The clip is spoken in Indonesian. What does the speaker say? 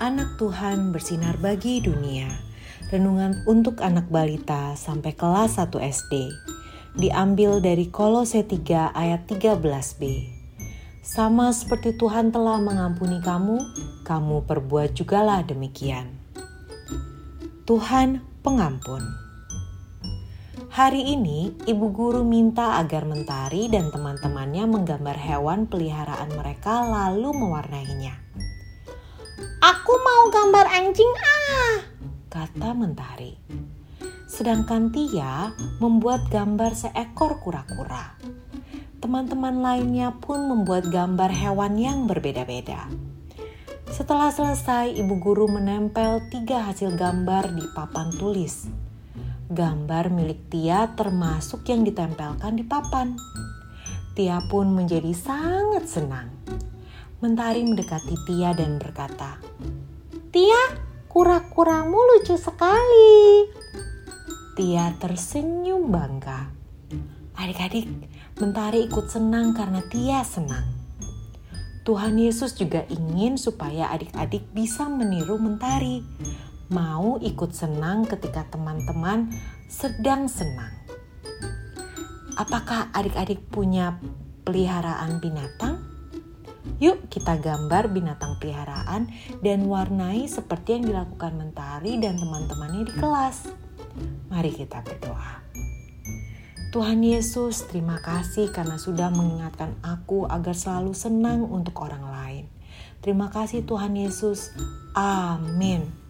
anak Tuhan bersinar bagi dunia. Renungan untuk anak balita sampai kelas 1 SD. Diambil dari Kolose 3 ayat 13b. Sama seperti Tuhan telah mengampuni kamu, kamu perbuat jugalah demikian. Tuhan pengampun. Hari ini, ibu guru minta agar Mentari dan teman-temannya menggambar hewan peliharaan mereka lalu mewarnainya. Aku mau gambar anjing ah, kata Mentari. Sedangkan Tia membuat gambar seekor kura-kura. Teman-teman lainnya pun membuat gambar hewan yang berbeda-beda. Setelah selesai, ibu guru menempel tiga hasil gambar di papan tulis gambar milik Tia termasuk yang ditempelkan di papan. Tia pun menjadi sangat senang. Mentari mendekati Tia dan berkata, Tia, kura-kuramu lucu sekali. Tia tersenyum bangga. Adik-adik, Mentari ikut senang karena Tia senang. Tuhan Yesus juga ingin supaya adik-adik bisa meniru Mentari mau ikut senang ketika teman-teman sedang senang. Apakah adik-adik punya peliharaan binatang? Yuk kita gambar binatang peliharaan dan warnai seperti yang dilakukan Mentari dan teman-temannya di kelas. Mari kita berdoa. Tuhan Yesus, terima kasih karena sudah mengingatkan aku agar selalu senang untuk orang lain. Terima kasih Tuhan Yesus. Amin.